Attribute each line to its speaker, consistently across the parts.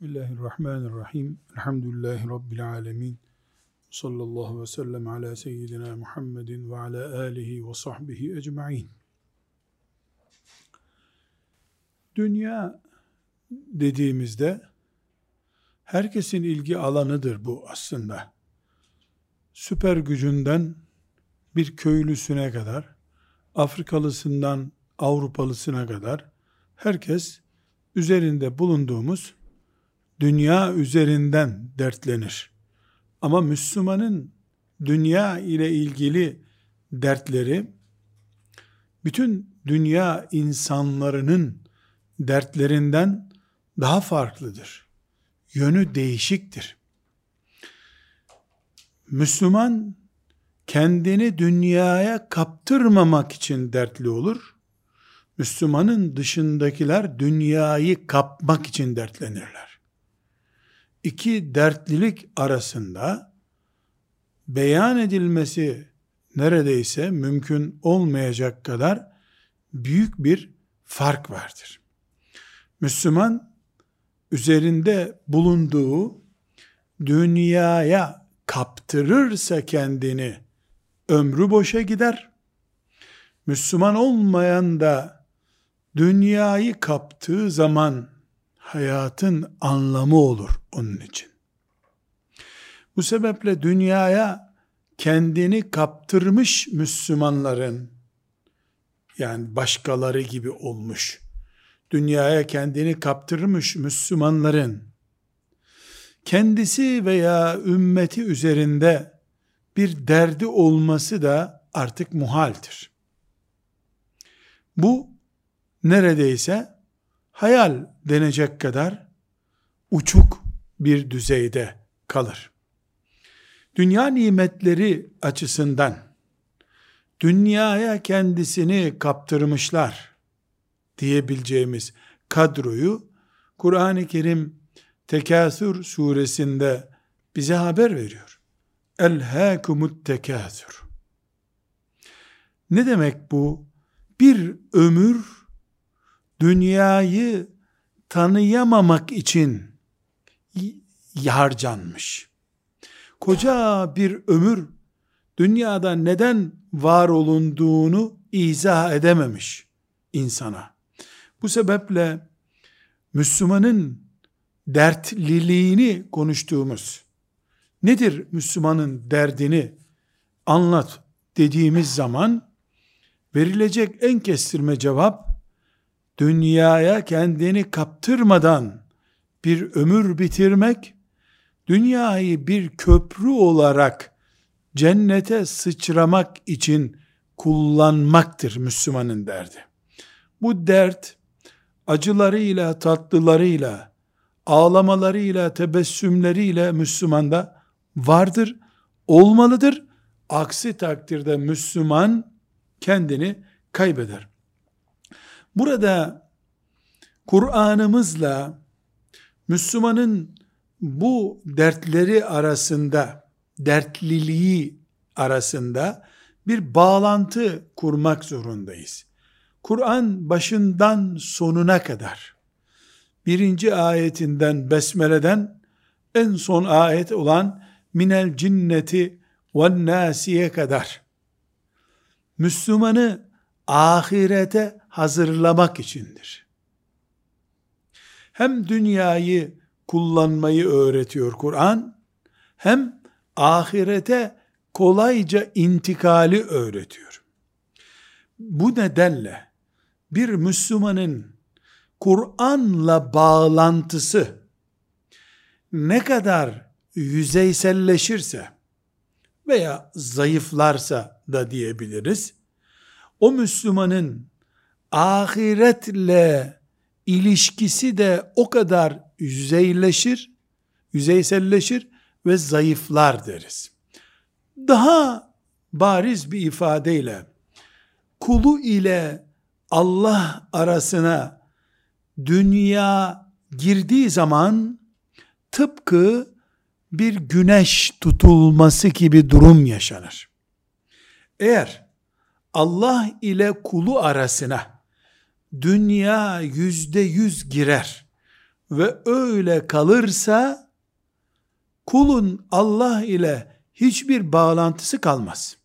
Speaker 1: Bismillahirrahmanirrahim. Elhamdülillahi Rabbil alemin. Sallallahu ve sellem ala seyyidina Muhammedin ve ala alihi ve sahbihi ecma'in. Dünya dediğimizde herkesin ilgi alanıdır bu aslında. Süper gücünden bir köylüsüne kadar, Afrikalısından Avrupalısına kadar herkes üzerinde bulunduğumuz dünya üzerinden dertlenir. Ama Müslümanın dünya ile ilgili dertleri bütün dünya insanlarının dertlerinden daha farklıdır. Yönü değişiktir. Müslüman kendini dünyaya kaptırmamak için dertli olur. Müslümanın dışındakiler dünyayı kapmak için dertlenirler iki dertlilik arasında beyan edilmesi neredeyse mümkün olmayacak kadar büyük bir fark vardır. Müslüman üzerinde bulunduğu dünyaya kaptırırsa kendini ömrü boşa gider. Müslüman olmayan da dünyayı kaptığı zaman hayatın anlamı olur onun için. Bu sebeple dünyaya kendini kaptırmış Müslümanların yani başkaları gibi olmuş dünyaya kendini kaptırmış Müslümanların kendisi veya ümmeti üzerinde bir derdi olması da artık muhaldir. Bu neredeyse hayal denecek kadar uçuk bir düzeyde kalır. Dünya nimetleri açısından dünyaya kendisini kaptırmışlar diyebileceğimiz kadroyu Kur'an-ı Kerim Tekasür suresinde bize haber veriyor. Elhâkumut tekâsür. Ne demek bu? Bir ömür dünyayı tanıyamamak için harcanmış. Koca bir ömür dünyada neden var olunduğunu izah edememiş insana. Bu sebeple Müslümanın dertliliğini konuştuğumuz nedir Müslümanın derdini anlat dediğimiz zaman verilecek en kestirme cevap dünyaya kendini kaptırmadan bir ömür bitirmek, dünyayı bir köprü olarak cennete sıçramak için kullanmaktır Müslümanın derdi. Bu dert acılarıyla, tatlılarıyla, ağlamalarıyla, tebessümleriyle Müslümanda vardır, olmalıdır. Aksi takdirde Müslüman kendini kaybeder. Burada Kur'an'ımızla Müslümanın bu dertleri arasında, dertliliği arasında bir bağlantı kurmak zorundayız. Kur'an başından sonuna kadar, birinci ayetinden, Besmele'den, en son ayet olan minel cinneti ve nasiye kadar, Müslümanı ahirete hazırlamak içindir. Hem dünyayı kullanmayı öğretiyor Kur'an, hem ahirete kolayca intikali öğretiyor. Bu nedenle bir Müslümanın Kur'an'la bağlantısı ne kadar yüzeyselleşirse veya zayıflarsa da diyebiliriz, o Müslümanın ahiretle ilişkisi de o kadar yüzeyleşir, yüzeyselleşir ve zayıflar deriz. Daha bariz bir ifadeyle kulu ile Allah arasına dünya girdiği zaman tıpkı bir güneş tutulması gibi durum yaşanır. Eğer Allah ile kulu arasına dünya yüzde yüz girer. ve öyle kalırsa kulun Allah ile hiçbir bağlantısı kalmaz.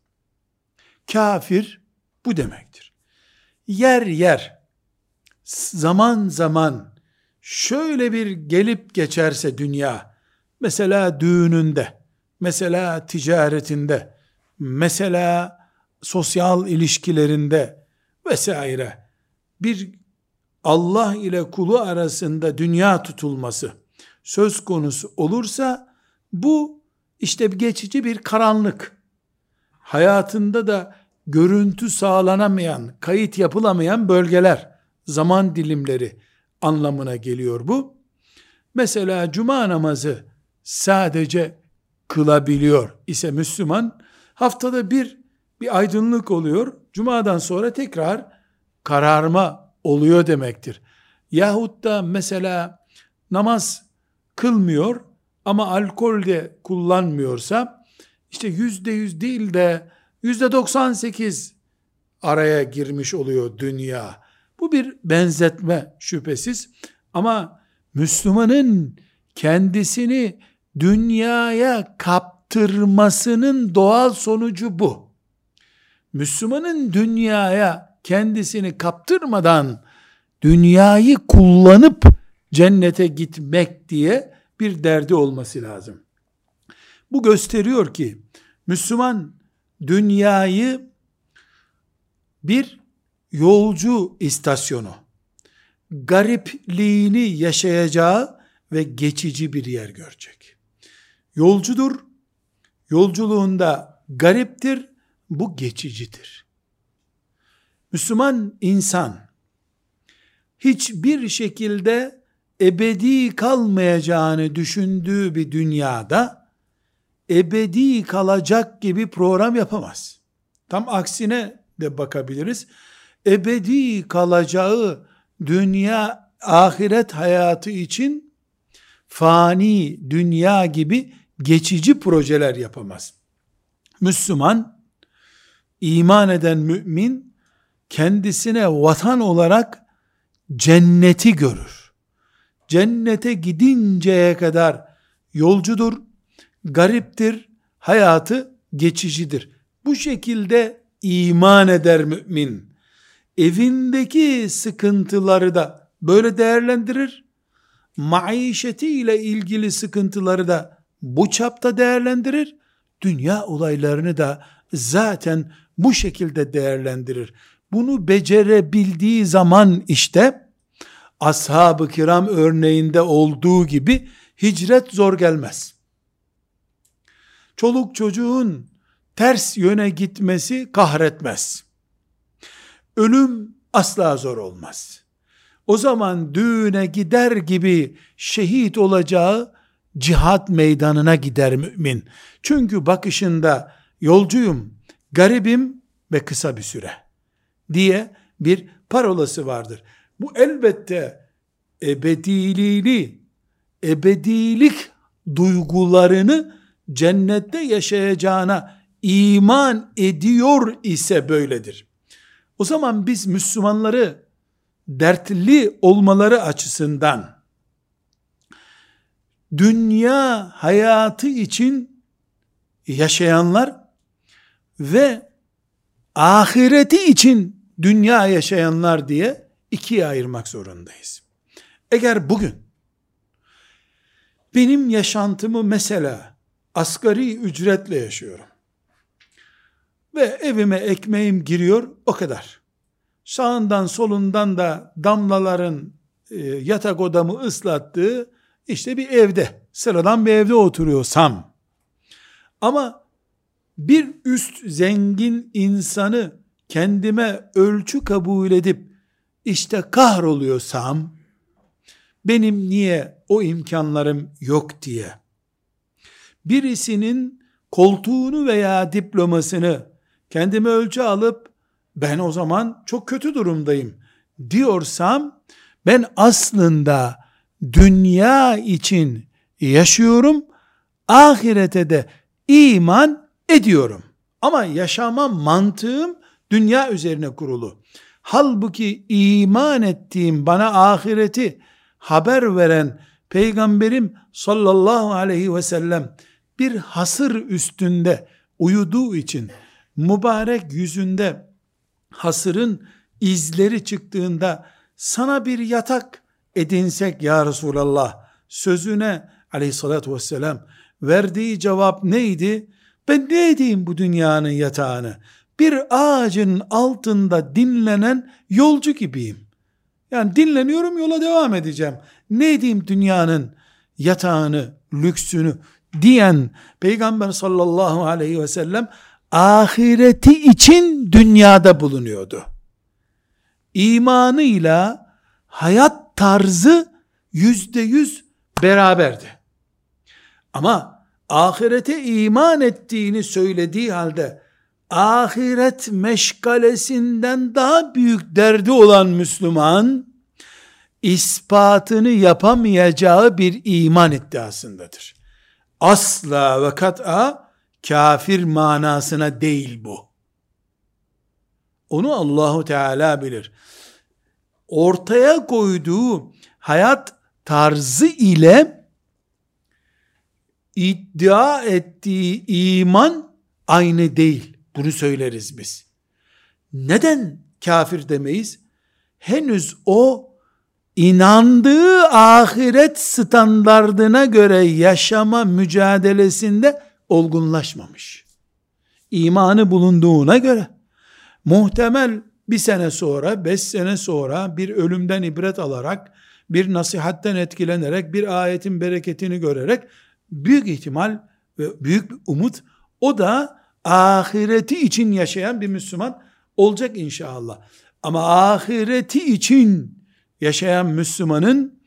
Speaker 1: Kafir bu demektir. Yer yer zaman zaman şöyle bir gelip geçerse dünya mesela düğününde mesela ticaretinde mesela sosyal ilişkilerinde vesaire bir Allah ile kulu arasında dünya tutulması söz konusu olursa bu işte geçici bir karanlık. Hayatında da görüntü sağlanamayan, kayıt yapılamayan bölgeler, zaman dilimleri anlamına geliyor bu. Mesela cuma namazı sadece kılabiliyor ise Müslüman haftada bir bir aydınlık oluyor. Cumadan sonra tekrar kararma oluyor demektir. Yahut da mesela namaz kılmıyor ama alkol de kullanmıyorsa işte yüzde yüz değil de yüzde doksan sekiz araya girmiş oluyor dünya. Bu bir benzetme şüphesiz ama Müslümanın kendisini dünyaya kaptırmasının doğal sonucu bu. Müslümanın dünyaya kendisini kaptırmadan dünyayı kullanıp cennete gitmek diye bir derdi olması lazım. Bu gösteriyor ki Müslüman dünyayı bir yolcu istasyonu, garipliğini yaşayacağı ve geçici bir yer görecek. Yolcudur, yolculuğunda gariptir, bu geçicidir. Müslüman insan hiçbir şekilde ebedi kalmayacağını düşündüğü bir dünyada ebedi kalacak gibi program yapamaz. Tam aksine de bakabiliriz. Ebedi kalacağı dünya ahiret hayatı için fani dünya gibi geçici projeler yapamaz. Müslüman iman eden mümin kendisine vatan olarak cenneti görür. Cennete gidinceye kadar yolcudur, gariptir, hayatı geçicidir. Bu şekilde iman eder mümin. Evindeki sıkıntıları da böyle değerlendirir. Maişeti ile ilgili sıkıntıları da bu çapta değerlendirir. Dünya olaylarını da zaten bu şekilde değerlendirir. Bunu becerebildiği zaman işte ashab-ı kiram örneğinde olduğu gibi hicret zor gelmez. Çoluk çocuğun ters yöne gitmesi kahretmez. Ölüm asla zor olmaz. O zaman düğüne gider gibi şehit olacağı cihat meydanına gider mümin. Çünkü bakışında yolcuyum, garibim ve kısa bir süre diye bir parolası vardır. Bu elbette ebediliğini, ebedilik duygularını cennette yaşayacağına iman ediyor ise böyledir. O zaman biz Müslümanları dertli olmaları açısından dünya hayatı için yaşayanlar ve ahireti için dünya yaşayanlar diye ikiye ayırmak zorundayız. Eğer bugün benim yaşantımı mesela asgari ücretle yaşıyorum ve evime ekmeğim giriyor o kadar. Sağından solundan da damlaların e, yatak odamı ıslattığı işte bir evde, sıradan bir evde oturuyorsam ama bir üst zengin insanı kendime ölçü kabul edip işte kahroluyorsam benim niye o imkanlarım yok diye birisinin koltuğunu veya diplomasını kendime ölçü alıp ben o zaman çok kötü durumdayım diyorsam ben aslında dünya için yaşıyorum ahirete de iman ediyorum. Ama yaşama mantığım dünya üzerine kurulu. Halbuki iman ettiğim bana ahireti haber veren Peygamberim sallallahu aleyhi ve sellem bir hasır üstünde uyuduğu için mübarek yüzünde hasırın izleri çıktığında sana bir yatak edinsek ya Resulallah sözüne aleyhissalatü vesselam verdiği cevap neydi? Ben ne edeyim bu dünyanın yatağını? Bir ağacın altında dinlenen yolcu gibiyim. Yani dinleniyorum yola devam edeceğim. Ne edeyim dünyanın yatağını, lüksünü diyen Peygamber sallallahu aleyhi ve sellem ahireti için dünyada bulunuyordu. İmanıyla hayat tarzı yüzde yüz beraberdi. Ama ahirete iman ettiğini söylediği halde ahiret meşgalesinden daha büyük derdi olan Müslüman ispatını yapamayacağı bir iman iddiasındadır. Asla ve kat'a kafir manasına değil bu. Onu Allahu Teala bilir. Ortaya koyduğu hayat tarzı ile iddia ettiği iman aynı değil. Bunu söyleriz biz. Neden kafir demeyiz? Henüz o inandığı ahiret standardına göre yaşama mücadelesinde olgunlaşmamış. İmanı bulunduğuna göre muhtemel bir sene sonra, beş sene sonra bir ölümden ibret alarak, bir nasihatten etkilenerek, bir ayetin bereketini görerek büyük ihtimal ve büyük bir umut o da ahireti için yaşayan bir Müslüman olacak inşallah. Ama ahireti için yaşayan Müslümanın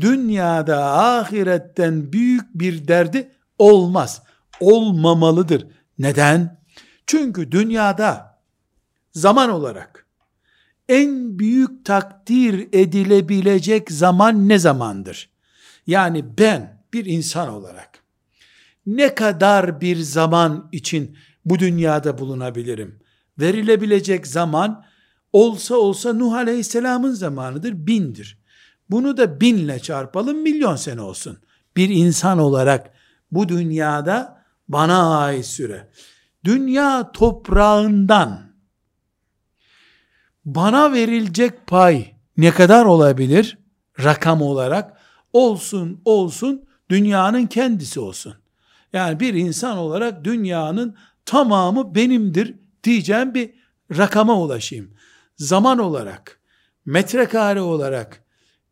Speaker 1: dünyada ahiretten büyük bir derdi olmaz. Olmamalıdır. Neden? Çünkü dünyada zaman olarak en büyük takdir edilebilecek zaman ne zamandır? Yani ben bir insan olarak ne kadar bir zaman için bu dünyada bulunabilirim? Verilebilecek zaman olsa olsa Nuh Aleyhisselam'ın zamanıdır, bindir. Bunu da binle çarpalım, milyon sene olsun. Bir insan olarak bu dünyada bana ait süre. Dünya toprağından bana verilecek pay ne kadar olabilir? Rakam olarak olsun olsun dünyanın kendisi olsun. Yani bir insan olarak dünyanın tamamı benimdir diyeceğim bir rakama ulaşayım zaman olarak, metrekare olarak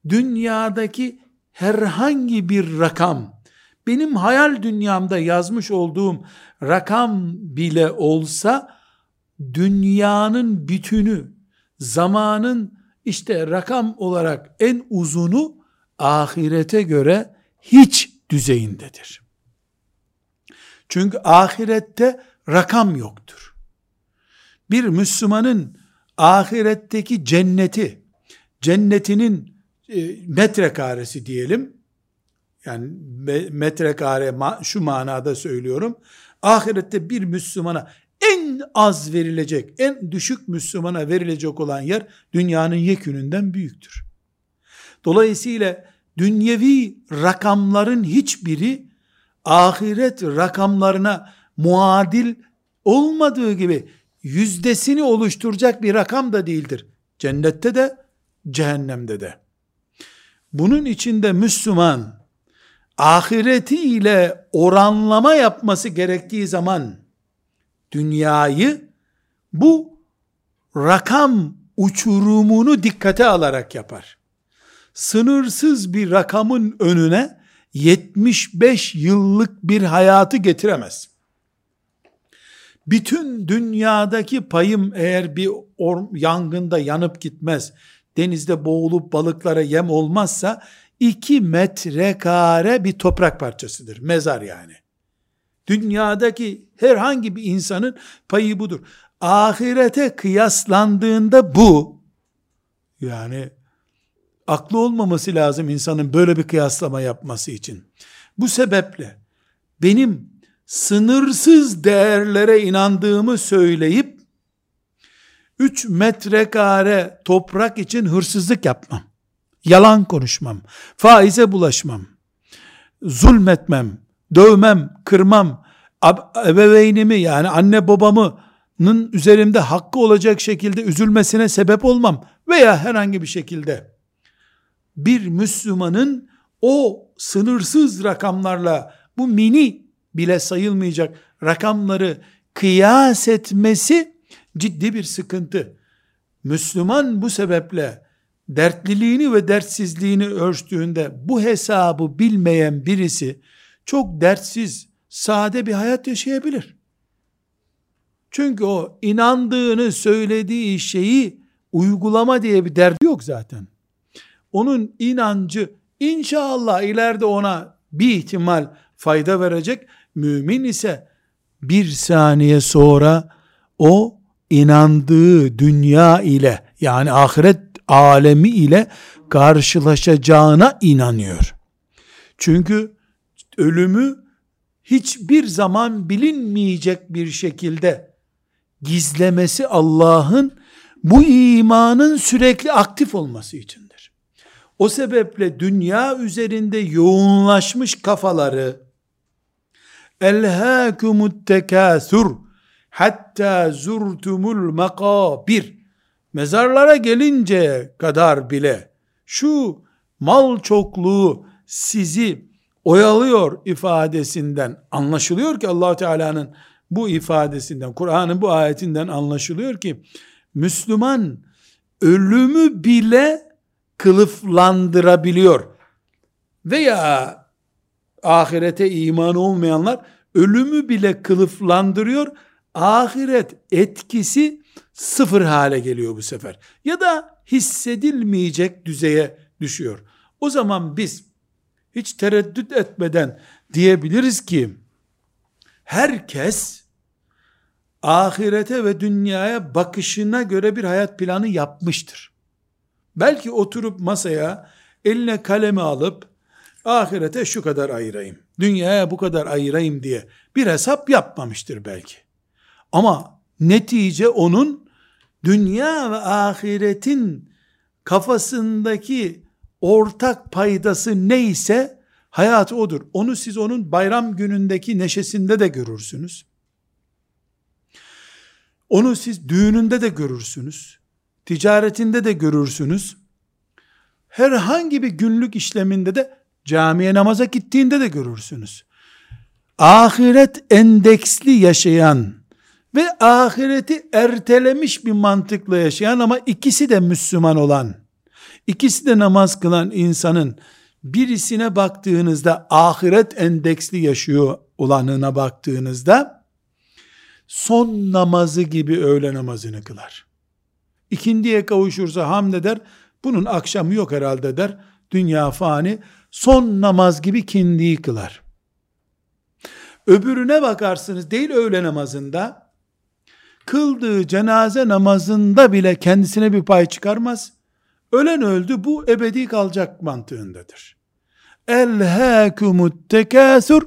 Speaker 1: dünyadaki herhangi bir rakam, benim hayal dünyamda yazmış olduğum rakam bile olsa, dünyanın bütünü, zamanın işte rakam olarak en uzunu ahirete göre hiç düzeyindedir. Çünkü ahirette rakam yoktur. Bir Müslümanın ahiretteki cenneti, cennetinin e, metrekaresi diyelim, yani metrekare şu manada söylüyorum, ahirette bir Müslümana en az verilecek, en düşük Müslümana verilecek olan yer dünyanın yekününden büyüktür. Dolayısıyla dünyevi rakamların hiçbiri ahiret rakamlarına muadil olmadığı gibi yüzdesini oluşturacak bir rakam da değildir. Cennette de, cehennemde de. Bunun içinde Müslüman, ahireti ile oranlama yapması gerektiği zaman, dünyayı, bu rakam uçurumunu dikkate alarak yapar. Sınırsız bir rakamın önüne 75 yıllık bir hayatı getiremez bütün dünyadaki payım eğer bir or, yangında yanıp gitmez, denizde boğulup balıklara yem olmazsa, iki metrekare bir toprak parçasıdır. Mezar yani. Dünyadaki herhangi bir insanın payı budur. Ahirete kıyaslandığında bu, yani aklı olmaması lazım insanın böyle bir kıyaslama yapması için. Bu sebeple benim sınırsız değerlere inandığımı söyleyip 3 metrekare toprak için hırsızlık yapmam. yalan konuşmam, faize bulaşmam, zulmetmem, dövmem, kırmam, ebeveynimi yani anne babamın üzerimde hakkı olacak şekilde üzülmesine sebep olmam veya herhangi bir şekilde bir Müslümanın o sınırsız rakamlarla bu mini bile sayılmayacak rakamları kıyas etmesi ciddi bir sıkıntı. Müslüman bu sebeple dertliliğini ve dertsizliğini ölçtüğünde bu hesabı bilmeyen birisi çok dertsiz, sade bir hayat yaşayabilir. Çünkü o inandığını söylediği şeyi uygulama diye bir derdi yok zaten. Onun inancı inşallah ileride ona bir ihtimal fayda verecek. Mümin ise bir saniye sonra o inandığı dünya ile yani ahiret alemi ile karşılaşacağına inanıyor. Çünkü ölümü hiçbir zaman bilinmeyecek bir şekilde gizlemesi Allah'ın bu imanın sürekli aktif olması içindir. O sebeple dünya üzerinde yoğunlaşmış kafaları elhâkumut tekâsur hatta zurtumul makabir mezarlara gelince kadar bile şu mal çokluğu sizi oyalıyor ifadesinden anlaşılıyor ki allah Teala'nın bu ifadesinden, Kur'an'ın bu ayetinden anlaşılıyor ki Müslüman ölümü bile kılıflandırabiliyor. Veya ahirete iman olmayanlar ölümü bile kılıflandırıyor. Ahiret etkisi sıfır hale geliyor bu sefer. Ya da hissedilmeyecek düzeye düşüyor. O zaman biz hiç tereddüt etmeden diyebiliriz ki herkes ahirete ve dünyaya bakışına göre bir hayat planı yapmıştır. Belki oturup masaya eline kalemi alıp ahirete şu kadar ayırayım, dünyaya bu kadar ayırayım diye bir hesap yapmamıştır belki. Ama netice onun dünya ve ahiretin kafasındaki ortak paydası neyse hayatı odur. Onu siz onun bayram günündeki neşesinde de görürsünüz. Onu siz düğününde de görürsünüz. Ticaretinde de görürsünüz. Herhangi bir günlük işleminde de camiye namaza gittiğinde de görürsünüz. Ahiret endeksli yaşayan ve ahireti ertelemiş bir mantıkla yaşayan ama ikisi de Müslüman olan, ikisi de namaz kılan insanın birisine baktığınızda ahiret endeksli yaşıyor olanına baktığınızda son namazı gibi öğle namazını kılar. İkindiye kavuşursa hamd eder, bunun akşamı yok herhalde der, dünya fani, son namaz gibi kindiyi kılar. Öbürüne bakarsınız değil öğle namazında, kıldığı cenaze namazında bile kendisine bir pay çıkarmaz. Ölen öldü bu ebedi kalacak mantığındadır. Elhâkumut tekâsur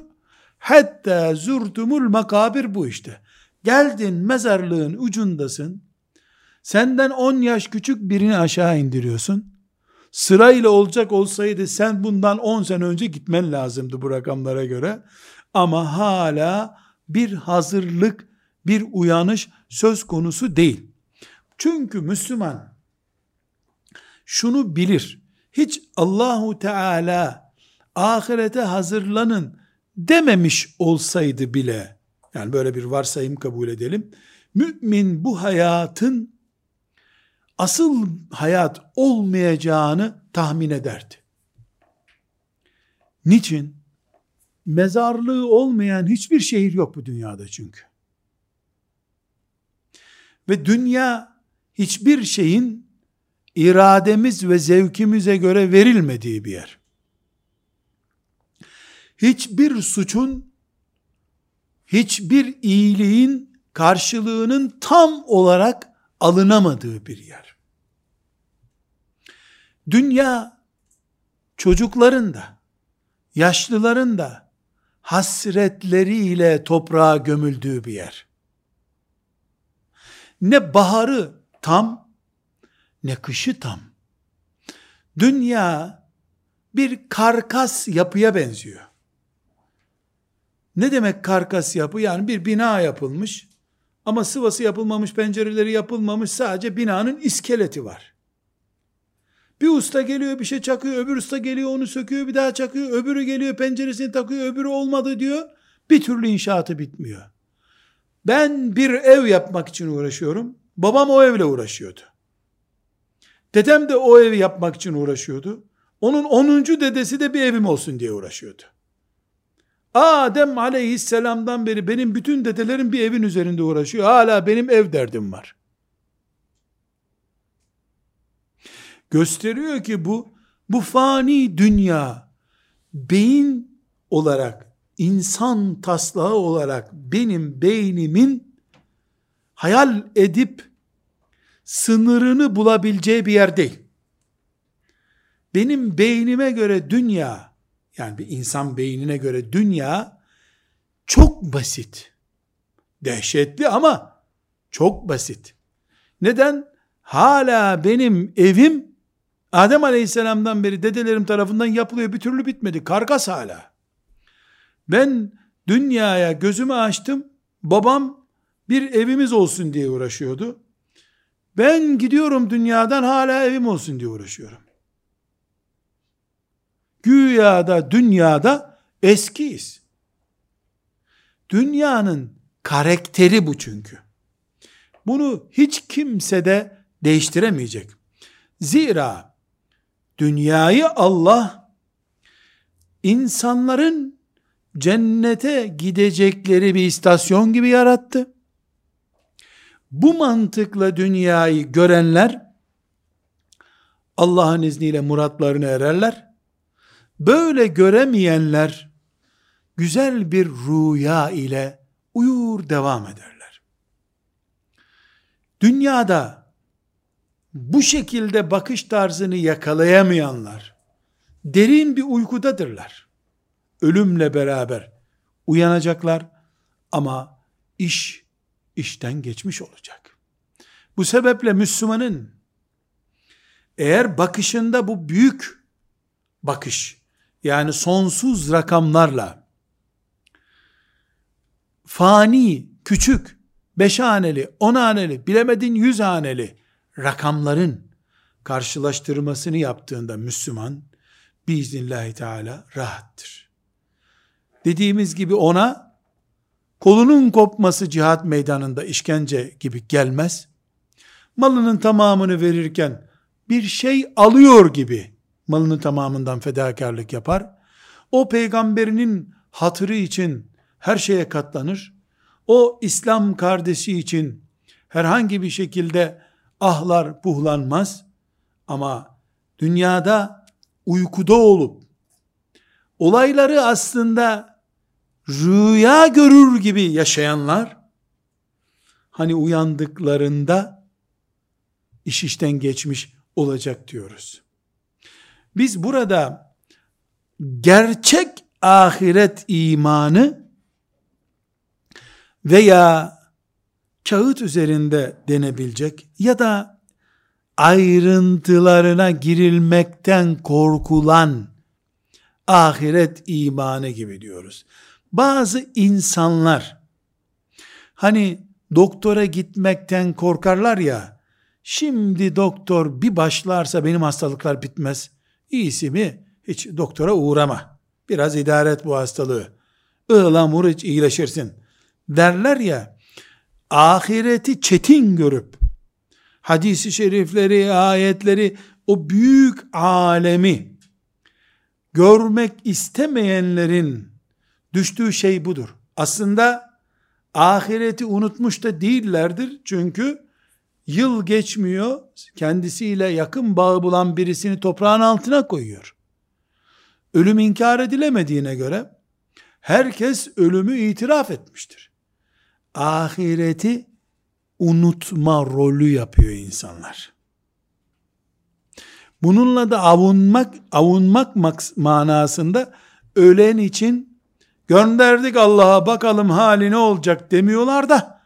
Speaker 1: hatta zurtumul makabir bu işte. Geldin mezarlığın ucundasın. Senden 10 yaş küçük birini aşağı indiriyorsun. Sırayla olacak olsaydı sen bundan 10 sene önce gitmen lazımdı bu rakamlara göre. Ama hala bir hazırlık, bir uyanış söz konusu değil. Çünkü Müslüman şunu bilir. Hiç Allahu Teala ahirete hazırlanın dememiş olsaydı bile yani böyle bir varsayım kabul edelim. Mümin bu hayatın asıl hayat olmayacağını tahmin ederdi. Niçin? Mezarlığı olmayan hiçbir şehir yok bu dünyada çünkü. Ve dünya hiçbir şeyin irademiz ve zevkimize göre verilmediği bir yer. Hiçbir suçun, hiçbir iyiliğin karşılığının tam olarak alınamadığı bir yer. Dünya çocukların da, yaşlıların da hasretleriyle toprağa gömüldüğü bir yer. Ne baharı tam, ne kışı tam. Dünya bir karkas yapıya benziyor. Ne demek karkas yapı? Yani bir bina yapılmış ama sıvası yapılmamış, pencereleri yapılmamış, sadece binanın iskeleti var. Bir usta geliyor bir şey çakıyor, öbür usta geliyor onu söküyor, bir daha çakıyor, öbürü geliyor penceresini takıyor, öbürü olmadı diyor. Bir türlü inşaatı bitmiyor. Ben bir ev yapmak için uğraşıyorum. Babam o evle uğraşıyordu. Dedem de o evi yapmak için uğraşıyordu. Onun 10. dedesi de bir evim olsun diye uğraşıyordu. Adem aleyhisselamdan beri benim bütün dedelerim bir evin üzerinde uğraşıyor. Hala benim ev derdim var. Gösteriyor ki bu bu fani dünya beyin olarak insan taslağı olarak benim beynimin hayal edip sınırını bulabileceği bir yer değil. Benim beynime göre dünya, yani bir insan beynine göre dünya çok basit. Dehşetli ama çok basit. Neden? Hala benim evim Adem Aleyhisselam'dan beri dedelerim tarafından yapılıyor bir türlü bitmedi. Karkas hala. Ben dünyaya gözümü açtım. Babam bir evimiz olsun diye uğraşıyordu. Ben gidiyorum dünyadan hala evim olsun diye uğraşıyorum. Güya da dünyada eskiyiz. Dünyanın karakteri bu çünkü. Bunu hiç kimse de değiştiremeyecek. Zira dünyayı Allah insanların cennete gidecekleri bir istasyon gibi yarattı. Bu mantıkla dünyayı görenler Allah'ın izniyle muratlarını ererler. Böyle göremeyenler güzel bir rüya ile uyur devam ederler. Dünyada bu şekilde bakış tarzını yakalayamayanlar derin bir uykudadırlar. Ölümle beraber uyanacaklar ama iş işten geçmiş olacak. Bu sebeple Müslümanın eğer bakışında bu büyük bakış yani sonsuz rakamlarla fani, küçük, beş haneli, on haneli, bilemedin yüz haneli rakamların karşılaştırmasını yaptığında Müslüman biiznillahü teala rahattır. Dediğimiz gibi ona kolunun kopması cihat meydanında işkence gibi gelmez. Malının tamamını verirken bir şey alıyor gibi malının tamamından fedakarlık yapar. O peygamberinin hatırı için her şeye katlanır. O İslam kardeşi için herhangi bir şekilde ahlar buhlanmaz. Ama dünyada uykuda olup olayları aslında rüya görür gibi yaşayanlar hani uyandıklarında iş işten geçmiş olacak diyoruz. Biz burada gerçek ahiret imanı veya kağıt üzerinde denebilecek ya da ayrıntılarına girilmekten korkulan ahiret imanı gibi diyoruz. Bazı insanlar hani doktora gitmekten korkarlar ya şimdi doktor bir başlarsa benim hastalıklar bitmez. İyisi mi hiç doktora uğrama. Biraz idare et bu hastalığı. Ihlamur hiç iyileşirsin. Derler ya ahireti çetin görüp hadisi şerifleri, ayetleri o büyük alemi görmek istemeyenlerin Düştüğü şey budur. Aslında ahireti unutmuş da değillerdir. Çünkü yıl geçmiyor, kendisiyle yakın bağı bulan birisini toprağın altına koyuyor. Ölüm inkar edilemediğine göre herkes ölümü itiraf etmiştir. Ahireti unutma rolü yapıyor insanlar. Bununla da avunmak, avunmak manasında ölen için gönderdik Allah'a bakalım hali ne olacak demiyorlar da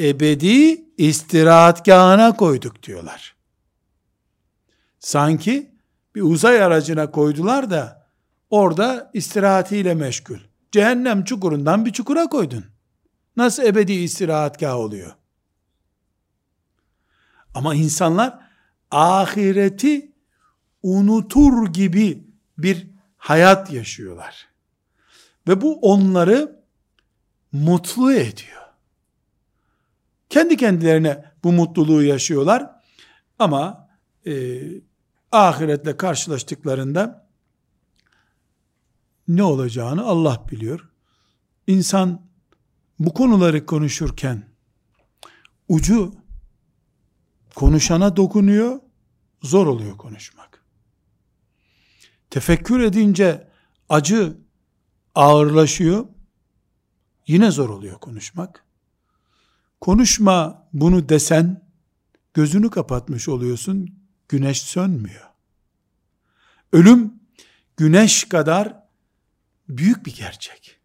Speaker 1: ebedi istirahatgahına koyduk diyorlar. Sanki bir uzay aracına koydular da orada istirahatiyle meşgul. Cehennem çukurundan bir çukura koydun. Nasıl ebedi istirahatgah oluyor? Ama insanlar ahireti unutur gibi bir hayat yaşıyorlar. Ve bu onları mutlu ediyor. Kendi kendilerine bu mutluluğu yaşıyorlar. Ama e, ahiretle karşılaştıklarında ne olacağını Allah biliyor. İnsan bu konuları konuşurken ucu konuşana dokunuyor, zor oluyor konuşmak. Tefekkür edince acı ağırlaşıyor, yine zor oluyor konuşmak. Konuşma bunu desen, gözünü kapatmış oluyorsun, güneş sönmüyor. Ölüm, güneş kadar büyük bir gerçek.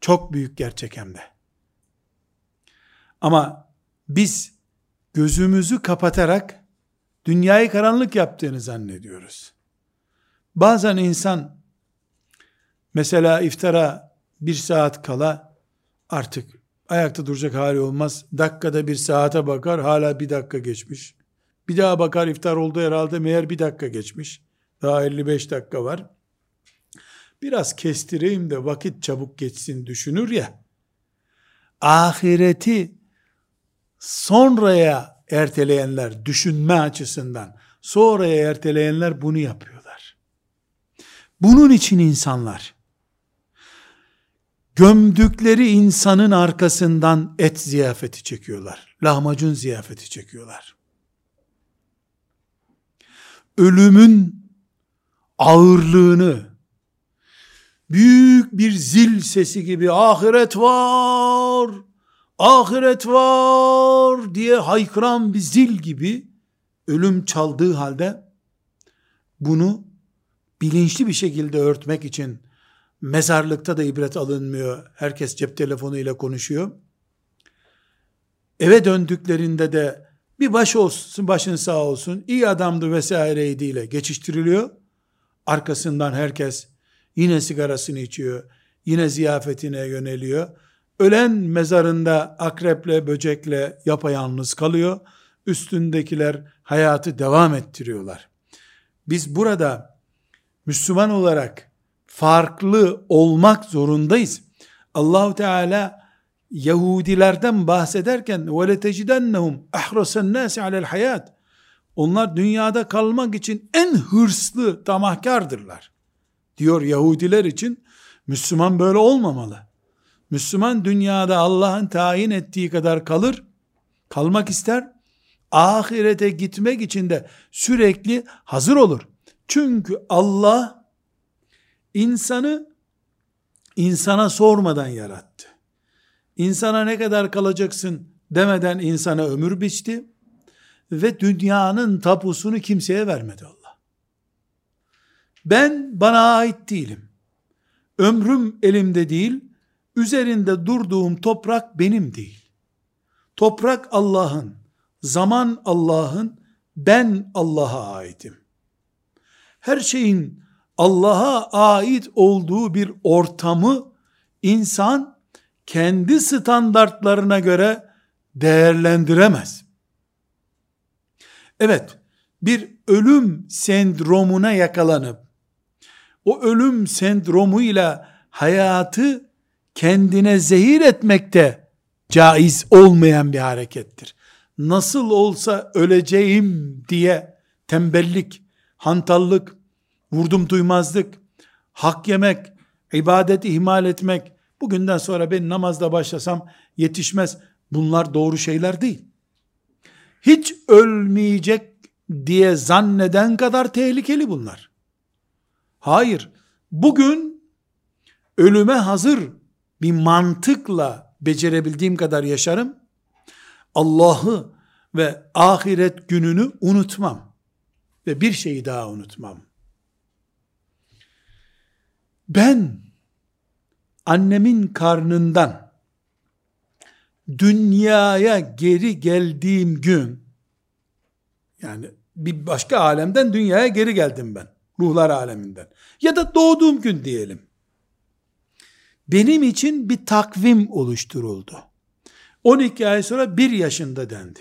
Speaker 1: Çok büyük gerçek hem de. Ama biz gözümüzü kapatarak dünyayı karanlık yaptığını zannediyoruz. Bazen insan mesela iftara bir saat kala artık ayakta duracak hali olmaz. Dakikada bir saate bakar hala bir dakika geçmiş. Bir daha bakar iftar oldu herhalde meğer bir dakika geçmiş. Daha 55 dakika var. Biraz kestireyim de vakit çabuk geçsin düşünür ya. Ahireti sonraya erteleyenler düşünme açısından sonraya erteleyenler bunu yapıyorlar. Bunun için insanlar gömdükleri insanın arkasından et ziyafeti çekiyorlar. Lahmacun ziyafeti çekiyorlar. Ölümün ağırlığını büyük bir zil sesi gibi ahiret var, ahiret var diye haykıran bir zil gibi ölüm çaldığı halde bunu bilinçli bir şekilde örtmek için mezarlıkta da ibret alınmıyor. Herkes cep telefonuyla konuşuyor. Eve döndüklerinde de bir baş olsun, başın sağ olsun, iyi adamdı vesaireydi ile geçiştiriliyor. Arkasından herkes yine sigarasını içiyor, yine ziyafetine yöneliyor. Ölen mezarında akreple, böcekle yapayalnız kalıyor. Üstündekiler hayatı devam ettiriyorlar. Biz burada Müslüman olarak farklı olmak zorundayız. Allahu Teala Yahudilerden bahsederken ve tecidennehum ahrasan nas alel hayat. Onlar dünyada kalmak için en hırslı tamahkardırlar. Diyor Yahudiler için Müslüman böyle olmamalı. Müslüman dünyada Allah'ın tayin ettiği kadar kalır, kalmak ister. Ahirete gitmek için de sürekli hazır olur. Çünkü Allah insanı insana sormadan yarattı. İnsana ne kadar kalacaksın demeden insana ömür biçti ve dünyanın tapusunu kimseye vermedi Allah. Ben bana ait değilim. Ömrüm elimde değil, üzerinde durduğum toprak benim değil. Toprak Allah'ın, zaman Allah'ın, ben Allah'a aitim. Her şeyin Allah'a ait olduğu bir ortamı insan kendi standartlarına göre değerlendiremez. Evet, bir ölüm sendromuna yakalanıp o ölüm sendromuyla hayatı kendine zehir etmekte caiz olmayan bir harekettir. Nasıl olsa öleceğim diye tembellik, hantallık, vurdum duymazlık, hak yemek, ibadeti ihmal etmek, bugünden sonra ben namazda başlasam yetişmez. Bunlar doğru şeyler değil. Hiç ölmeyecek diye zanneden kadar tehlikeli bunlar. Hayır, bugün ölüme hazır bir mantıkla becerebildiğim kadar yaşarım. Allah'ı ve ahiret gününü unutmam. Ve bir şeyi daha unutmam. Ben annemin karnından dünyaya geri geldiğim gün yani bir başka alemden dünyaya geri geldim ben. Ruhlar aleminden. Ya da doğduğum gün diyelim. Benim için bir takvim oluşturuldu. 12 ay sonra 1 yaşında dendi.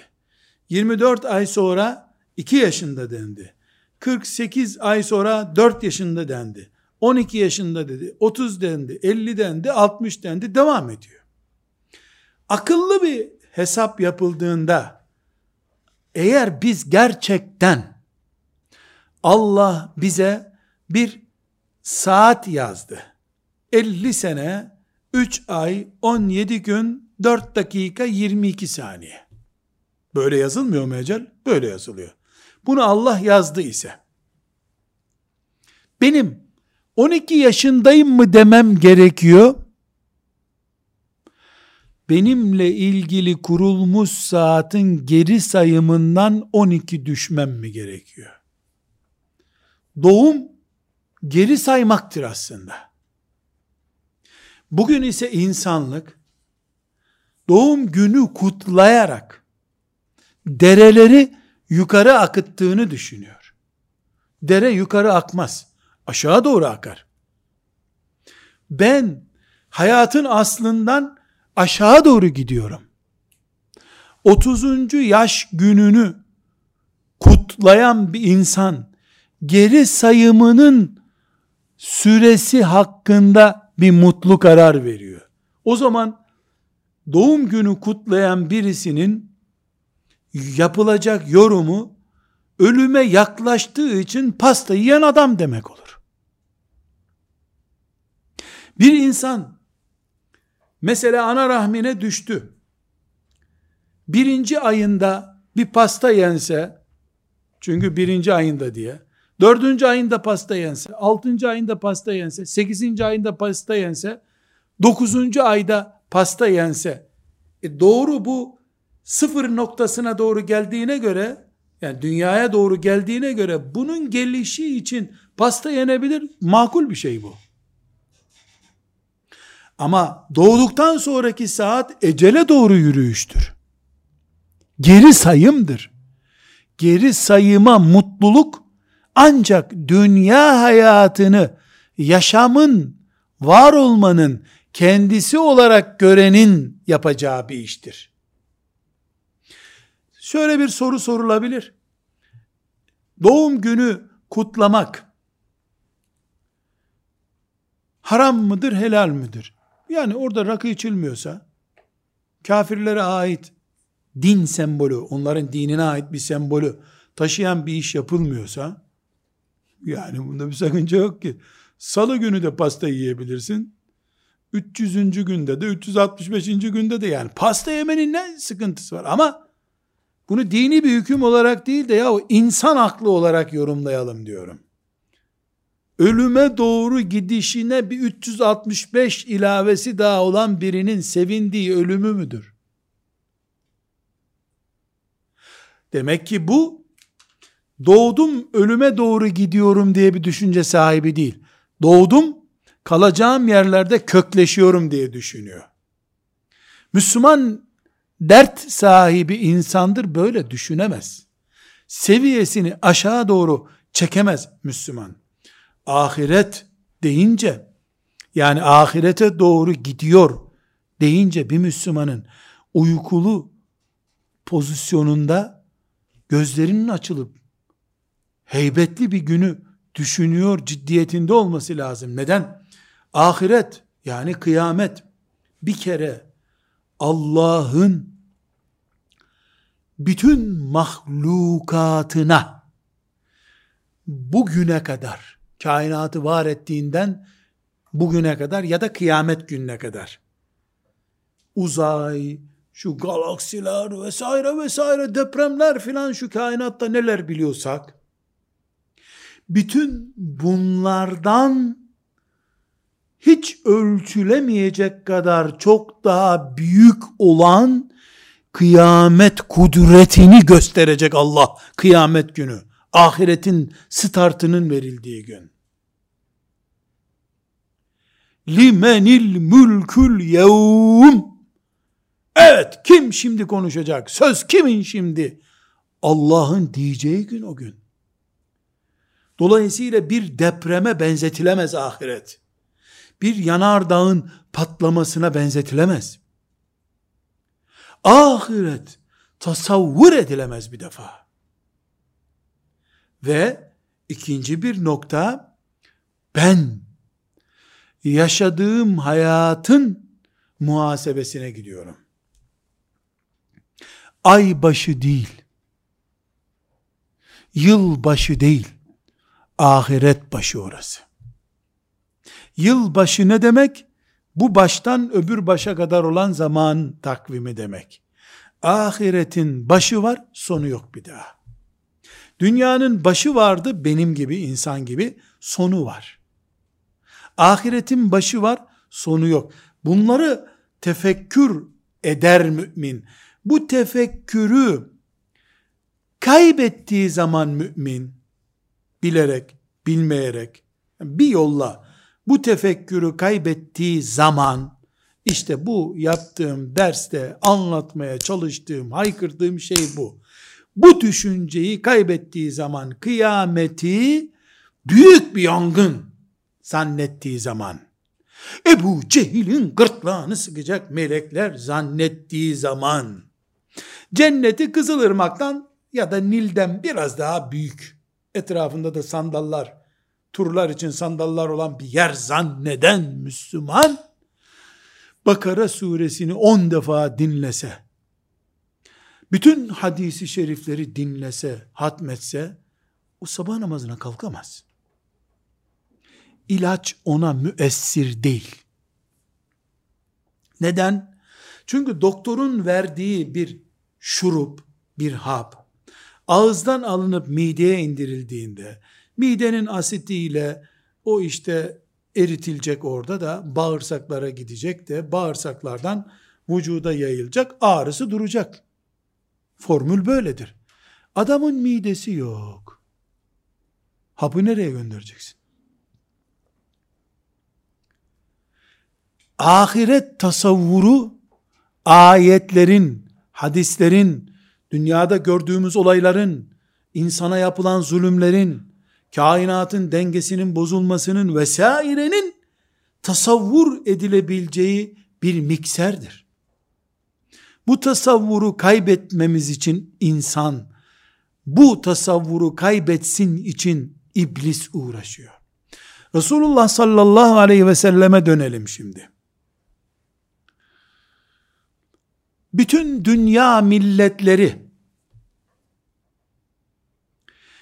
Speaker 1: 24 ay sonra 2 yaşında dendi. 48 ay sonra 4 yaşında dendi. 12 yaşında dedi, 30 dendi, 50 dendi, 60 dendi, devam ediyor. Akıllı bir hesap yapıldığında eğer biz gerçekten Allah bize bir saat yazdı. 50 sene 3 ay 17 gün 4 dakika 22 saniye. Böyle yazılmıyor mu ecel? Böyle yazılıyor. Bunu Allah yazdı ise benim 12 yaşındayım mı demem gerekiyor? Benimle ilgili kurulmuş saatin geri sayımından 12 düşmem mi gerekiyor? Doğum geri saymaktır aslında. Bugün ise insanlık doğum günü kutlayarak dereleri yukarı akıttığını düşünüyor. Dere yukarı akmaz. Aşağı doğru akar. Ben hayatın aslından aşağı doğru gidiyorum. 30. yaş gününü kutlayan bir insan geri sayımının süresi hakkında bir mutlu karar veriyor. O zaman doğum günü kutlayan birisinin yapılacak yorumu ölüme yaklaştığı için pasta yiyen adam demek olur. Bir insan mesela ana rahmine düştü. Birinci ayında bir pasta yense, çünkü birinci ayında diye, dördüncü ayında pasta yense, altıncı ayında pasta yense, sekizinci ayında pasta yense, dokuzuncu ayda pasta yense, e doğru bu sıfır noktasına doğru geldiğine göre, yani dünyaya doğru geldiğine göre bunun gelişi için pasta yenebilir, makul bir şey bu. Ama doğduktan sonraki saat ecele doğru yürüyüştür. Geri sayımdır. Geri sayıma mutluluk ancak dünya hayatını yaşamın, var olmanın kendisi olarak görenin yapacağı bir iştir. Şöyle bir soru sorulabilir. Doğum günü kutlamak haram mıdır, helal midir? Yani orada rakı içilmiyorsa, kafirlere ait din sembolü, onların dinine ait bir sembolü taşıyan bir iş yapılmıyorsa, yani bunda bir sakınca yok ki. Salı günü de pasta yiyebilirsin. 300. günde de 365. günde de yani pasta yemenin ne sıkıntısı var ama bunu dini bir hüküm olarak değil de ya insan aklı olarak yorumlayalım diyorum ölüme doğru gidişine bir 365 ilavesi daha olan birinin sevindiği ölümü müdür? Demek ki bu doğdum ölüme doğru gidiyorum diye bir düşünce sahibi değil. Doğdum kalacağım yerlerde kökleşiyorum diye düşünüyor. Müslüman dert sahibi insandır böyle düşünemez. Seviyesini aşağı doğru çekemez Müslüman ahiret deyince yani ahirete doğru gidiyor deyince bir Müslümanın uykulu pozisyonunda gözlerinin açılıp heybetli bir günü düşünüyor ciddiyetinde olması lazım. Neden? Ahiret yani kıyamet bir kere Allah'ın bütün mahlukatına bugüne kadar kainatı var ettiğinden bugüne kadar ya da kıyamet gününe kadar uzay, şu galaksiler vesaire vesaire depremler filan şu kainatta neler biliyorsak bütün bunlardan hiç ölçülemeyecek kadar çok daha büyük olan kıyamet kudretini gösterecek Allah kıyamet günü. Ahiretin startının verildiği gün limenil mülkül yevm evet kim şimdi konuşacak söz kimin şimdi Allah'ın diyeceği gün o gün. Dolayısıyla bir depreme benzetilemez ahiret. Bir yanardağın patlamasına benzetilemez. Ahiret tasavvur edilemez bir defa. Ve ikinci bir nokta ben yaşadığım hayatın muhasebesine gidiyorum. Ay başı değil. Yıl başı değil. Ahiret başı orası. Yıl başı ne demek? Bu baştan öbür başa kadar olan zaman takvimi demek. Ahiretin başı var, sonu yok bir daha. Dünyanın başı vardı benim gibi insan gibi, sonu var. Ahiretin başı var, sonu yok. Bunları tefekkür eder mümin. Bu tefekkürü kaybettiği zaman mümin, bilerek, bilmeyerek, bir yolla bu tefekkürü kaybettiği zaman, işte bu yaptığım derste anlatmaya çalıştığım, haykırdığım şey bu. Bu düşünceyi kaybettiği zaman kıyameti büyük bir yangın zannettiği zaman, Ebu Cehil'in gırtlağını sıkacak melekler zannettiği zaman, cenneti Kızılırmak'tan ya da Nil'den biraz daha büyük, etrafında da sandallar, turlar için sandallar olan bir yer zanneden Müslüman, Bakara suresini on defa dinlese, bütün hadisi şerifleri dinlese, hatmetse, o sabah namazına kalkamaz. İlaç ona müessir değil. Neden? Çünkü doktorun verdiği bir şurup, bir hap, ağızdan alınıp mideye indirildiğinde, midenin asitiyle o işte eritilecek orada da bağırsaklara gidecek de bağırsaklardan vücuda yayılacak ağrısı duracak. Formül böyledir. Adamın midesi yok. Hapı nereye göndereceksin? Ahiret tasavvuru ayetlerin, hadislerin, dünyada gördüğümüz olayların, insana yapılan zulümlerin, kainatın dengesinin bozulmasının vesairenin tasavvur edilebileceği bir mikserdir. Bu tasavvuru kaybetmemiz için insan, bu tasavvuru kaybetsin için iblis uğraşıyor. Resulullah sallallahu aleyhi ve selleme dönelim şimdi. Bütün dünya milletleri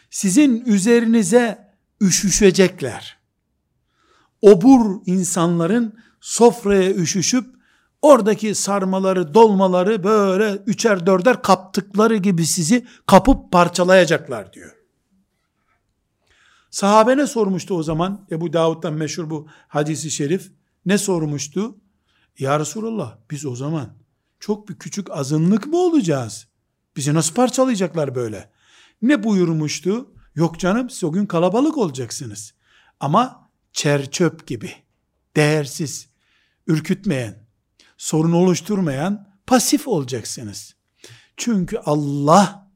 Speaker 1: sizin üzerinize üşüşecekler. Obur insanların sofraya üşüşüp oradaki sarmaları, dolmaları böyle üçer dörder kaptıkları gibi sizi kapıp parçalayacaklar diyor. Sahabe ne sormuştu o zaman? Ebu Davud'dan meşhur bu hadisi şerif. Ne sormuştu? Ya Resulallah biz o zaman çok bir küçük azınlık mı olacağız? Bizi nasıl parçalayacaklar böyle? Ne buyurmuştu? Yok canım siz o gün kalabalık olacaksınız. Ama çerçöp gibi, değersiz, ürkütmeyen, sorun oluşturmayan, pasif olacaksınız. Çünkü Allah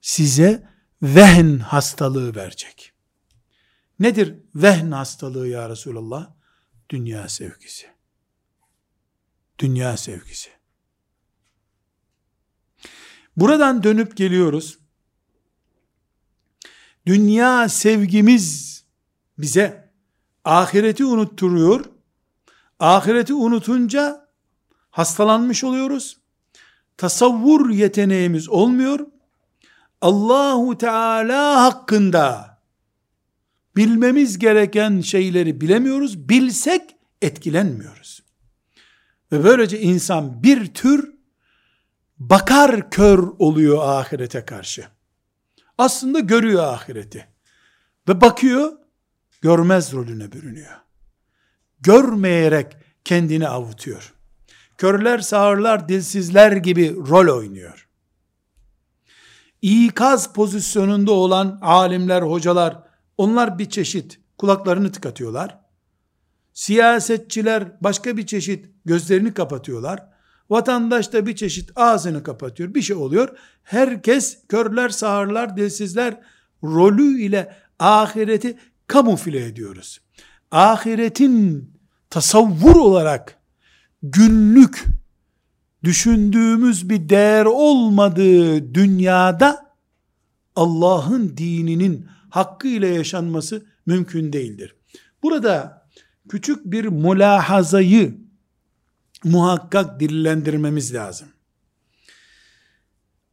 Speaker 1: size vehn hastalığı verecek. Nedir vehn hastalığı ya Resulallah? Dünya sevgisi. Dünya sevgisi. Buradan dönüp geliyoruz dünya sevgimiz bize ahireti unutturuyor. Ahireti unutunca hastalanmış oluyoruz. Tasavvur yeteneğimiz olmuyor. Allahu Teala hakkında bilmemiz gereken şeyleri bilemiyoruz. Bilsek etkilenmiyoruz. Ve böylece insan bir tür bakar kör oluyor ahirete karşı. Aslında görüyor ahireti. Ve bakıyor, görmez rolüne bürünüyor. Görmeyerek kendini avutuyor. Körler, sağırlar, dilsizler gibi rol oynuyor. İkaz pozisyonunda olan alimler, hocalar, onlar bir çeşit kulaklarını tıkatıyorlar. Siyasetçiler başka bir çeşit gözlerini kapatıyorlar. Vatandaş da bir çeşit ağzını kapatıyor. Bir şey oluyor. Herkes körler, sağırlar, dilsizler rolü ile ahireti kamufle ediyoruz. Ahiretin tasavvur olarak günlük düşündüğümüz bir değer olmadığı dünyada Allah'ın dininin hakkıyla yaşanması mümkün değildir. Burada küçük bir mülahazayı muhakkak dillendirmemiz lazım.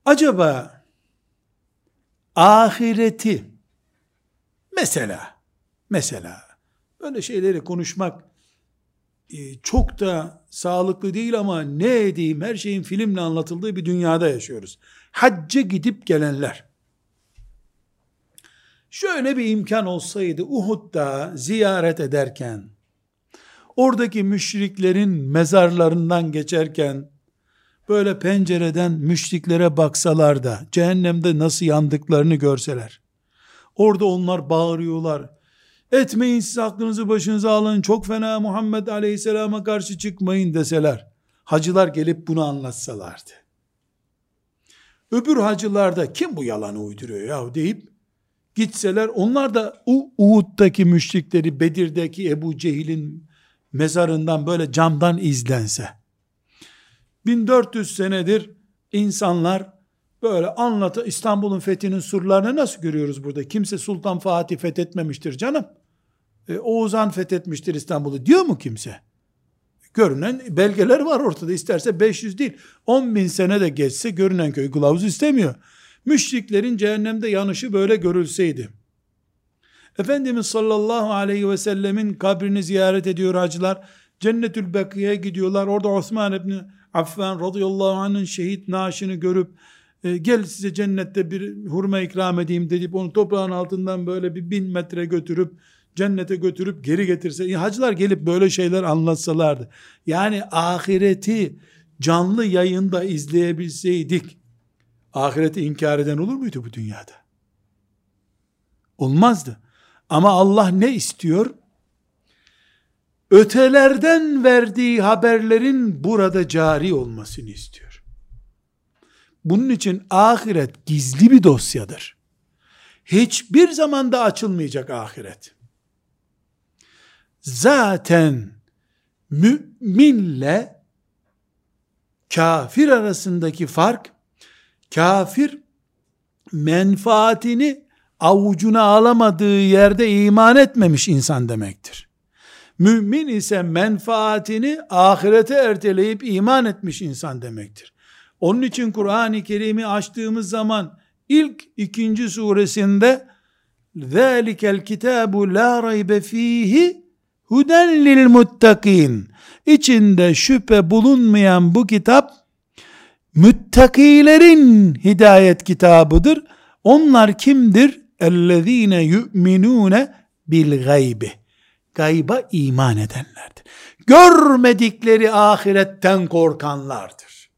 Speaker 1: Acaba ahireti mesela mesela böyle şeyleri konuşmak e, çok da sağlıklı değil ama ne edeyim her şeyin filmle anlatıldığı bir dünyada yaşıyoruz. Hacca gidip gelenler şöyle bir imkan olsaydı Uhud'da ziyaret ederken oradaki müşriklerin mezarlarından geçerken böyle pencereden müşriklere baksalar da cehennemde nasıl yandıklarını görseler. Orada onlar bağırıyorlar. Etmeyin siz aklınızı başınıza alın çok fena Muhammed Aleyhisselam'a karşı çıkmayın deseler. Hacılar gelip bunu anlatsalardı. Öbür hacılarda kim bu yalanı uyduruyor ya deyip gitseler onlar da Uhud'daki müşrikleri Bedir'deki Ebu Cehil'in mezarından böyle camdan izlense 1400 senedir insanlar böyle anlatı İstanbul'un fethinin surlarını nasıl görüyoruz burada? Kimse Sultan Fatih fethetmemiştir canım. E, Oğuzhan fethetmiştir İstanbul'u diyor mu kimse? Görünen belgeler var ortada. İsterse 500 değil. 10 bin sene de geçse görünen köy kılavuz istemiyor. Müşriklerin cehennemde yanışı böyle görülseydi. Efendimiz sallallahu aleyhi ve sellemin kabrini ziyaret ediyor hacılar. Cennetül Beki'ye gidiyorlar. Orada Osman ibn Affan radıyallahu anh'ın şehit naaşını görüp e, gel size cennette bir hurma ikram edeyim deyip onu toprağın altından böyle bir bin metre götürüp cennete götürüp geri getirse e, hacılar gelip böyle şeyler anlatsalardı. Yani ahireti canlı yayında izleyebilseydik ahireti inkar eden olur muydu bu dünyada? Olmazdı. Ama Allah ne istiyor? Ötelerden verdiği haberlerin burada cari olmasını istiyor. Bunun için ahiret gizli bir dosyadır. Hiçbir zamanda açılmayacak ahiret. Zaten müminle kafir arasındaki fark kafir menfaatini avucuna alamadığı yerde iman etmemiş insan demektir. Mümin ise menfaatini ahirete erteleyip iman etmiş insan demektir. Onun için Kur'an-ı Kerim'i açtığımız zaman ilk ikinci suresinde ذَٰلِكَ الْكِتَابُ لَا رَيْبَ ف۪يهِ huden lil muttakin. İçinde şüphe bulunmayan bu kitap müttakilerin hidayet kitabıdır. Onlar kimdir? اَلَّذ۪ينَ يُؤْمِنُونَ بِالْغَيْبِ Gayba iman edenlerdir. Görmedikleri ahiretten korkanlardır.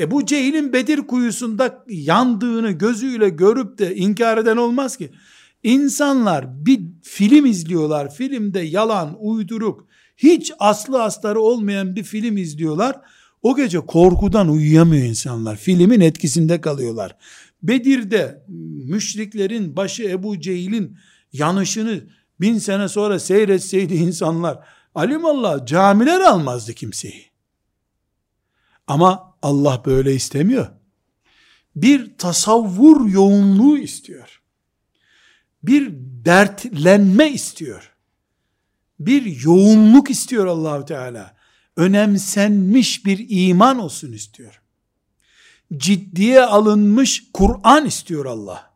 Speaker 1: Ebu Cehil'in Bedir kuyusunda yandığını gözüyle görüp de inkar eden olmaz ki. İnsanlar bir film izliyorlar. Filmde yalan, uyduruk, hiç aslı astarı olmayan bir film izliyorlar. O gece korkudan uyuyamıyor insanlar. Filmin etkisinde kalıyorlar. Bedir'de müşriklerin başı Ebu Cehil'in yanışını bin sene sonra seyretseydi insanlar alimallah camiler almazdı kimseyi. Ama Allah böyle istemiyor. Bir tasavvur yoğunluğu istiyor. Bir dertlenme istiyor. Bir yoğunluk istiyor Allahu Teala. Önemsenmiş bir iman olsun istiyor ciddiye alınmış Kur'an istiyor Allah.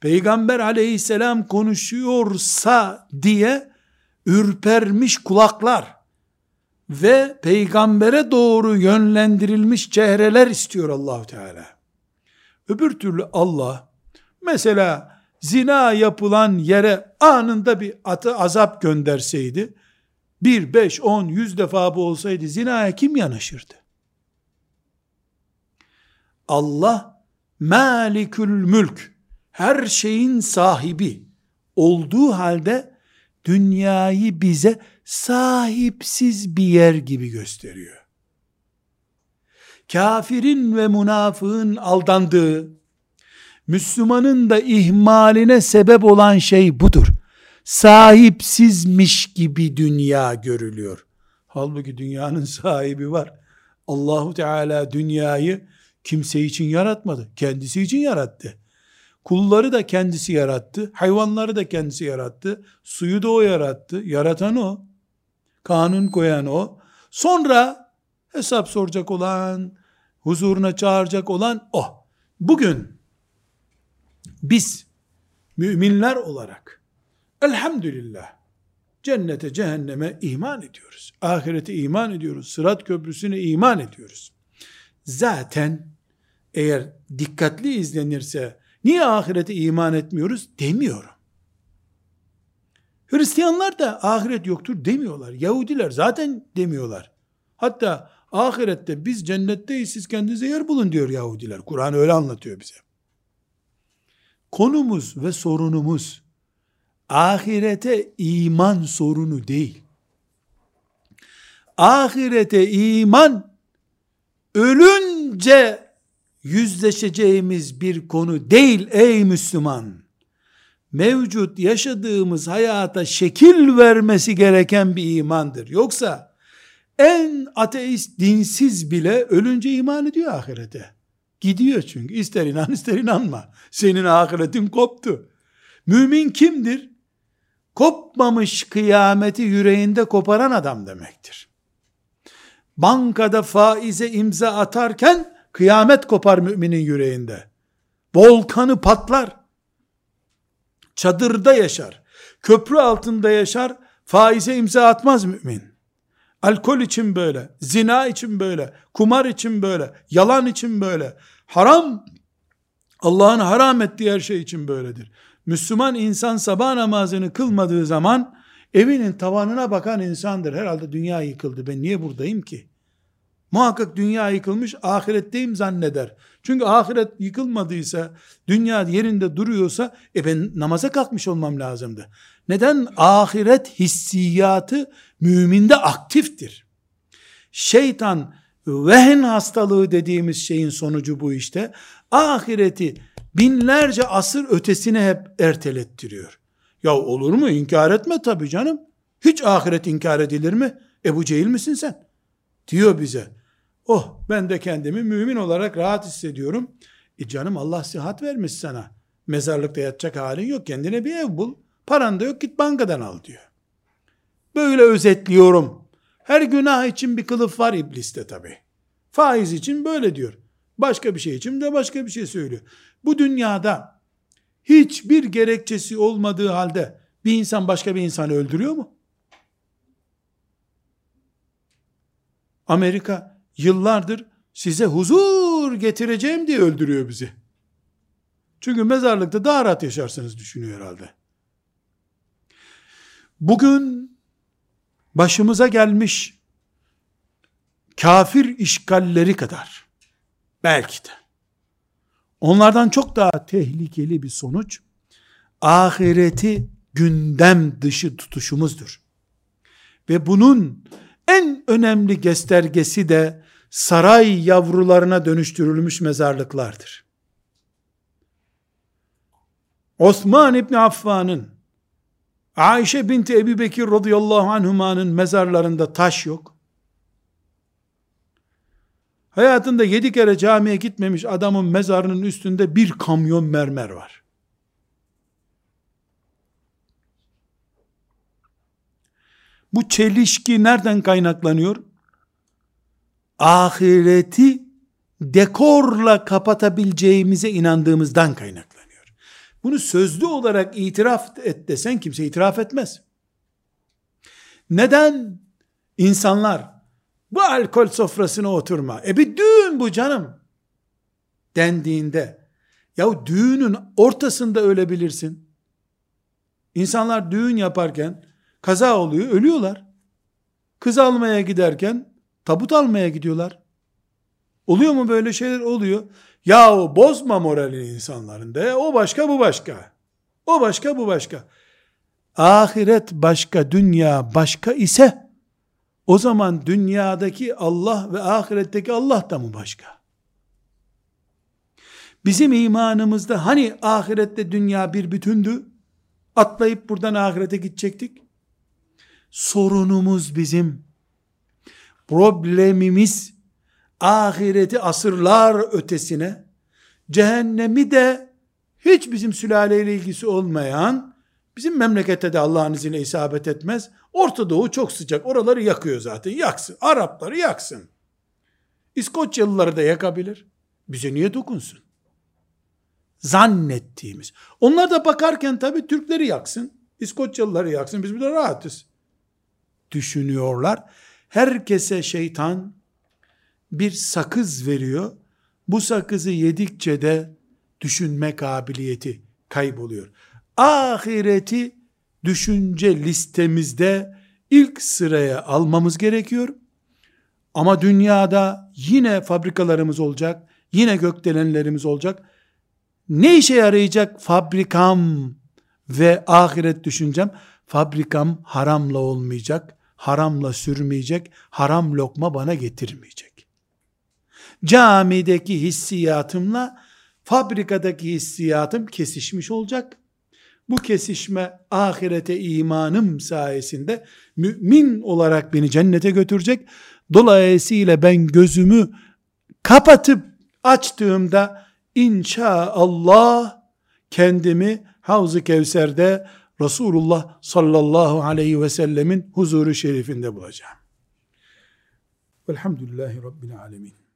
Speaker 1: Peygamber aleyhisselam konuşuyorsa diye ürpermiş kulaklar ve peygambere doğru yönlendirilmiş çehreler istiyor Allahu Teala. Öbür türlü Allah mesela zina yapılan yere anında bir atı azap gönderseydi bir, beş, on, yüz defa bu olsaydı zinaya kim yanaşırdı? Allah malikül mülk her şeyin sahibi olduğu halde dünyayı bize sahipsiz bir yer gibi gösteriyor. kafirin ve münafığın aldandığı, Müslümanın da ihmaline sebep olan şey budur. Sahipsizmiş gibi dünya görülüyor. Halbuki dünyanın sahibi var. Allahu Teala dünyayı kimse için yaratmadı. Kendisi için yarattı. Kulları da kendisi yarattı. Hayvanları da kendisi yarattı. Suyu da o yarattı. Yaratan o. Kanun koyan o. Sonra hesap soracak olan, huzuruna çağıracak olan o. Bugün biz müminler olarak elhamdülillah cennete cehenneme iman ediyoruz. Ahirete iman ediyoruz. Sırat köprüsüne iman ediyoruz. Zaten eğer dikkatli izlenirse niye ahirete iman etmiyoruz demiyorum. Hristiyanlar da ahiret yoktur demiyorlar. Yahudiler zaten demiyorlar. Hatta ahirette biz cennetteyiz siz kendinize yer bulun diyor Yahudiler. Kur'an öyle anlatıyor bize. Konumuz ve sorunumuz ahirete iman sorunu değil. Ahirete iman ölünce yüzleşeceğimiz bir konu değil ey Müslüman. Mevcut yaşadığımız hayata şekil vermesi gereken bir imandır. Yoksa en ateist, dinsiz bile ölünce iman ediyor ahirete. Gidiyor çünkü. İster inan ister inanma. Senin ahiretin koptu. Mümin kimdir? Kopmamış kıyameti yüreğinde koparan adam demektir. Bankada faize imza atarken kıyamet kopar müminin yüreğinde. Volkanı patlar. Çadırda yaşar. Köprü altında yaşar. Faize imza atmaz mümin. Alkol için böyle, zina için böyle, kumar için böyle, yalan için böyle, haram, Allah'ın haram ettiği her şey için böyledir. Müslüman insan sabah namazını kılmadığı zaman evinin tavanına bakan insandır. Herhalde dünya yıkıldı. Ben niye buradayım ki? Muhakkak dünya yıkılmış, ahiretteyim zanneder. Çünkü ahiret yıkılmadıysa, dünya yerinde duruyorsa, e ben namaza kalkmış olmam lazımdı. Neden? Ahiret hissiyatı müminde aktiftir. Şeytan, vehn hastalığı dediğimiz şeyin sonucu bu işte. Ahireti binlerce asır ötesine hep ertelettiriyor. Ya olur mu? İnkar etme tabii canım. Hiç ahiret inkar edilir mi? Ebu Cehil misin sen? Diyor bize. Oh ben de kendimi mümin olarak rahat hissediyorum. E canım Allah sıhhat vermiş sana. Mezarlıkta yatacak halin yok. Kendine bir ev bul. Paran da yok git bankadan al diyor. Böyle özetliyorum. Her günah için bir kılıf var ibliste tabi. Faiz için böyle diyor. Başka bir şey için de başka bir şey söylüyor. Bu dünyada hiçbir gerekçesi olmadığı halde bir insan başka bir insanı öldürüyor mu? Amerika yıllardır size huzur getireceğim diye öldürüyor bizi. Çünkü mezarlıkta daha rahat yaşarsınız düşünüyor herhalde. Bugün başımıza gelmiş kafir işgalleri kadar belki de onlardan çok daha tehlikeli bir sonuç ahireti gündem dışı tutuşumuzdur. Ve bunun en önemli göstergesi de saray yavrularına dönüştürülmüş mezarlıklardır. Osman İbni Affan'ın Ayşe binti Ebi Bekir radıyallahu anhumanın mezarlarında taş yok. Hayatında yedi kere camiye gitmemiş adamın mezarının üstünde bir kamyon mermer var. Bu çelişki nereden kaynaklanıyor? Ahireti dekorla kapatabileceğimize inandığımızdan kaynaklanıyor. Bunu sözlü olarak itiraf et desen kimse itiraf etmez. Neden insanlar bu alkol sofrasına oturma, e bir düğün bu canım dendiğinde, ya düğünün ortasında ölebilirsin. İnsanlar düğün yaparken Kaza oluyor, ölüyorlar. Kız almaya giderken tabut almaya gidiyorlar. Oluyor mu böyle şeyler? Oluyor. Yahu bozma moralini insanların de. O başka bu başka. O başka bu başka. Ahiret başka, dünya başka ise O zaman dünyadaki Allah ve ahiretteki Allah da mı başka? Bizim imanımızda hani ahirette dünya bir bütündü? Atlayıp buradan ahirete gidecektik. Sorunumuz bizim. Problemimiz ahireti asırlar ötesine, cehennemi de hiç bizim sülaleyle ilgisi olmayan, bizim memlekette de Allah'ın izniyle isabet etmez. Orta Doğu çok sıcak. Oraları yakıyor zaten. Yaksın. Arapları yaksın. İskoçyalıları da yakabilir. Bize niye dokunsun? Zannettiğimiz. Onlar da bakarken tabii Türkleri yaksın. İskoçyalıları yaksın. Biz burada rahatız. Düşünüyorlar. Herkese şeytan bir sakız veriyor. Bu sakızı yedikçe de düşünme kabiliyeti kayboluyor. Ahireti düşünce listemizde ilk sıraya almamız gerekiyor. Ama dünyada yine fabrikalarımız olacak, yine gökdelenlerimiz olacak. Ne işe yarayacak fabrikam ve ahiret düşüncem? Fabrikam haramla olmayacak, haramla sürmeyecek, haram lokma bana getirmeyecek. Camideki hissiyatımla fabrikadaki hissiyatım kesişmiş olacak. Bu kesişme ahirete imanım sayesinde mümin olarak beni cennete götürecek. Dolayısıyla ben gözümü kapatıp açtığımda inşallah kendimi Havz-ı Kevser'de Resulullah sallallahu aleyhi ve sellemin huzuru şerifinde bulacağım. Velhamdülillahi Rabbil alemin.